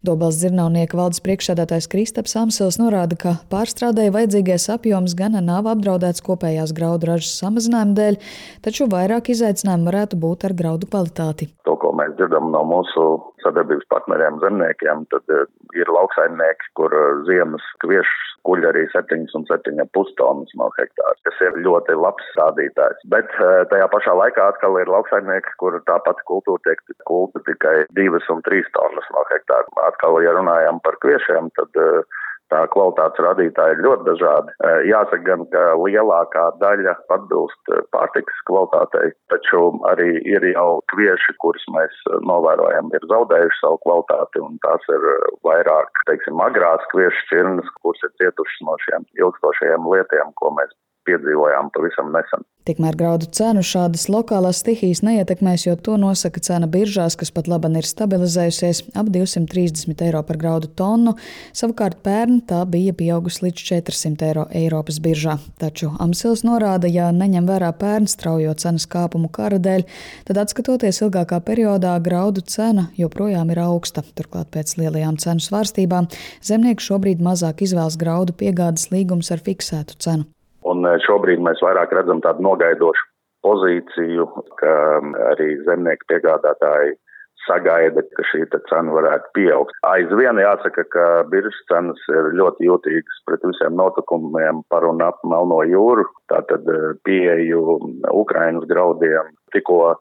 Dobels dzirnavnieka valdes priekšsēdētājs Kristaps Amsils norāda, ka pārstrādēja vajadzīgais apjoms gan nav apdraudēts kopējās graudu ražas samazinājuma dēļ, taču vairāk izaicinājumu varētu būt ar graudu kvalitāti. Ko mēs dzirdam no mūsu sadarbības partneriem zemniekiem, tad eh, ir lauksaimnieki, kur eh, ziemas kviešus kuģi arī 7,7,5 tonnas no hektāra, kas ir ļoti labs rādītājs. Bet eh, tajā pašā laikā atkal ir lauksaimnieki, kur tāpat kultūra tiek kulta tikai 2 un 3 tonnas no hektāra atkal, ja runājam par kviešiem, tad eh, tā kvalitātes rādītāji ir ļoti dažādi. Eh, jāsaka gan, ka lielākā daļa atbilst eh, pārtikas kvalitātei, taču arī ir jau kvieši, kurus mēs novērojam, ir zaudējuši savu kvalitāti, un tās ir vairāk, teiksim, agrās kviešu šķirnes, kuras ir cietušas no šiem ilgstošajiem lietiem, ko mēs piedzīvojām pavisam nesen. Tikmēr graudu cenu šādas lokālās stihijas neietekmēs, jo to nosaka cena biržās, kas pat laban ir stabilizējusies ap 230 eiro par graudu tonu. Savukārt pērn tā bija pieaugusi līdz 400 eiro Eiropas biržā. Taču Amsils norāda, ja neņem vērā pērn straujo cenas kāpumu kara dēļ, tad atskatoties ilgākā periodā, graudu cena joprojām ir augsta. Turklāt pēc lielajām cenu svārstībām zemnieki šobrīd mazāk izvēlas graudu piegādes līgumus ar fiksētu cenu. Un eh, šobrīd mēs vairāk redzam tādu nogaidošu pozīciju, ka mm, arī zemnieku piegādātāji sagaida, ka šī cena varētu pieaugt. Aizvien jāsaka, ka biržas cenas ir ļoti jūtīgas pret visiem notikumiem par un ap Melno jūru, tātad eh, pieeju Ukrainas graudiem. Tikko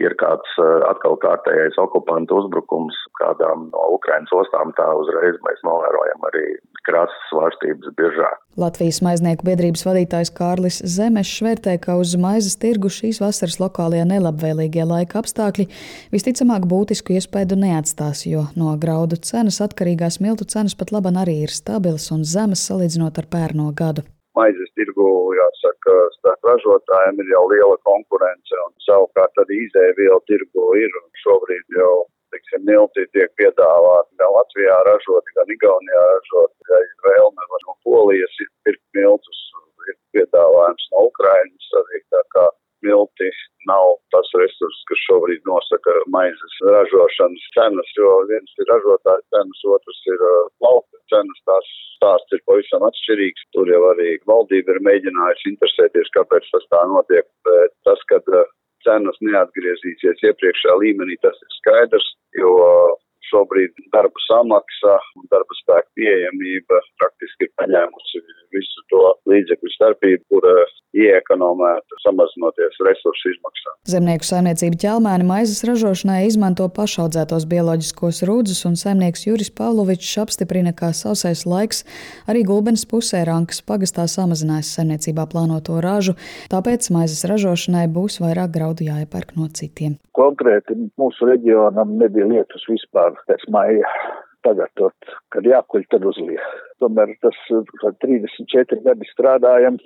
ir kāds eh, atkal kārtējais okupantu uzbrukums kādām no Ukrainas ostām, tā uzreiz mēs novērojam arī krasas svārstības biržā. Latvijas maiznieku biedrības vadītājs Kārlis Zemešs vērtē, ka uz maizes tirgu šīs vasaras lokālajie nelabvēlīgie laika apstākļi visticamāk būtisku iespaidu neatstās, jo no graudu cenas atkarīgās miltu cenas pat laban arī ir stabilas un zemes salīdzinot ar pērno gadu maizes tirgu, jāsaka, starp ražotājiem ir jau liela konkurence, un savukārt arī izēvielu tirgu ir, un šobrīd jau, teiksim, milti tiek piedāvāti gan Latvijā ražoti, gan Igaunijā ražoti, ja ir vēlme no Polijas ir pirkt miltus, ir piedāvājums no Ukrainas arī tā kā milti nav tas resurs, kas šobrīd nosaka maizes ražošanas cenas, jo viens ir ražotāja cenas, otrs ir uh, lauka cenas. Tās stāsts ir pavisam atšķirīgs. Tur jau arī valdība ir mēģinājusi interesēties, kāpēc tas tā notiek. Bet tas, ka uh, cenas neatgriezīsies iepriekšējā līmenī, tas ir skaidrs, jo šobrīd darba samaksa un darba spēka pieejamība praktiski ir paņēmusi visu to līdzekļu starpību, kur ieekonomētu, samazinoties resursu izmaksām. Zemnieku saimniecība ķelmēni maizes ražošanai izmanto pašaudzētos bioloģiskos rūdzus, un saimnieks Juris Pavlovičs apstiprina, ka sausais laiks arī gulbenes pusē Rankas pagastā samazinājis saimniecībā plānoto ražu, tāpēc maizes ražošanai būs vairāk graudu jāiepērk no citiem. Konkrēti mūsu reģionam nebija lietus vispār pēc maija tagad, tot, kad jākuļ, tad uzliek. Tomēr tas, kad 34 gadi strādājam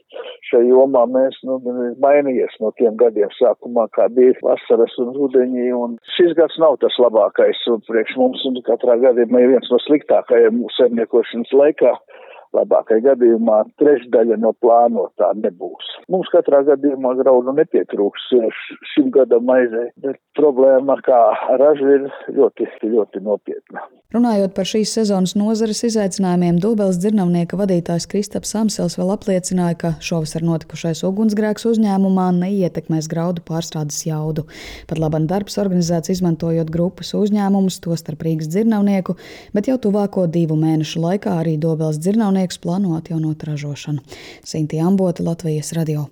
šajā jomā, mēs, nu, mainījies no tiem gadiem sākumā, kā bija vasaras un rudeņi, un šis gads nav tas labākais, priekš mums, un katrā gadījumā ir viens no sliktākajiem mūsu saimniekošanas laikā labākajā gadījumā trešdaļa no plānotā nebūs. Mums katrā gadījumā graudu nepietrūks šim gadam maizē, bet problēma kā raža ir ļoti, ļoti nopietna. Runājot par šīs sezonas nozares izaicinājumiem, Dubels dzirnavnieka vadītājs Kristaps Samsels vēl apliecināja, ka šovasar notikušais ugunsgrēks uzņēmumā neietekmēs graudu pārstrādes jaudu. Pat labam darbs organizēts izmantojot grupas uzņēmumus, tostarp Rīgas dzirnavnieku, bet jau tuvāko divu mēnešu laikā arī Dobels dzirnavnieks plāno atjaunot ražošanu. Sinti Ambota, Latvijas radio.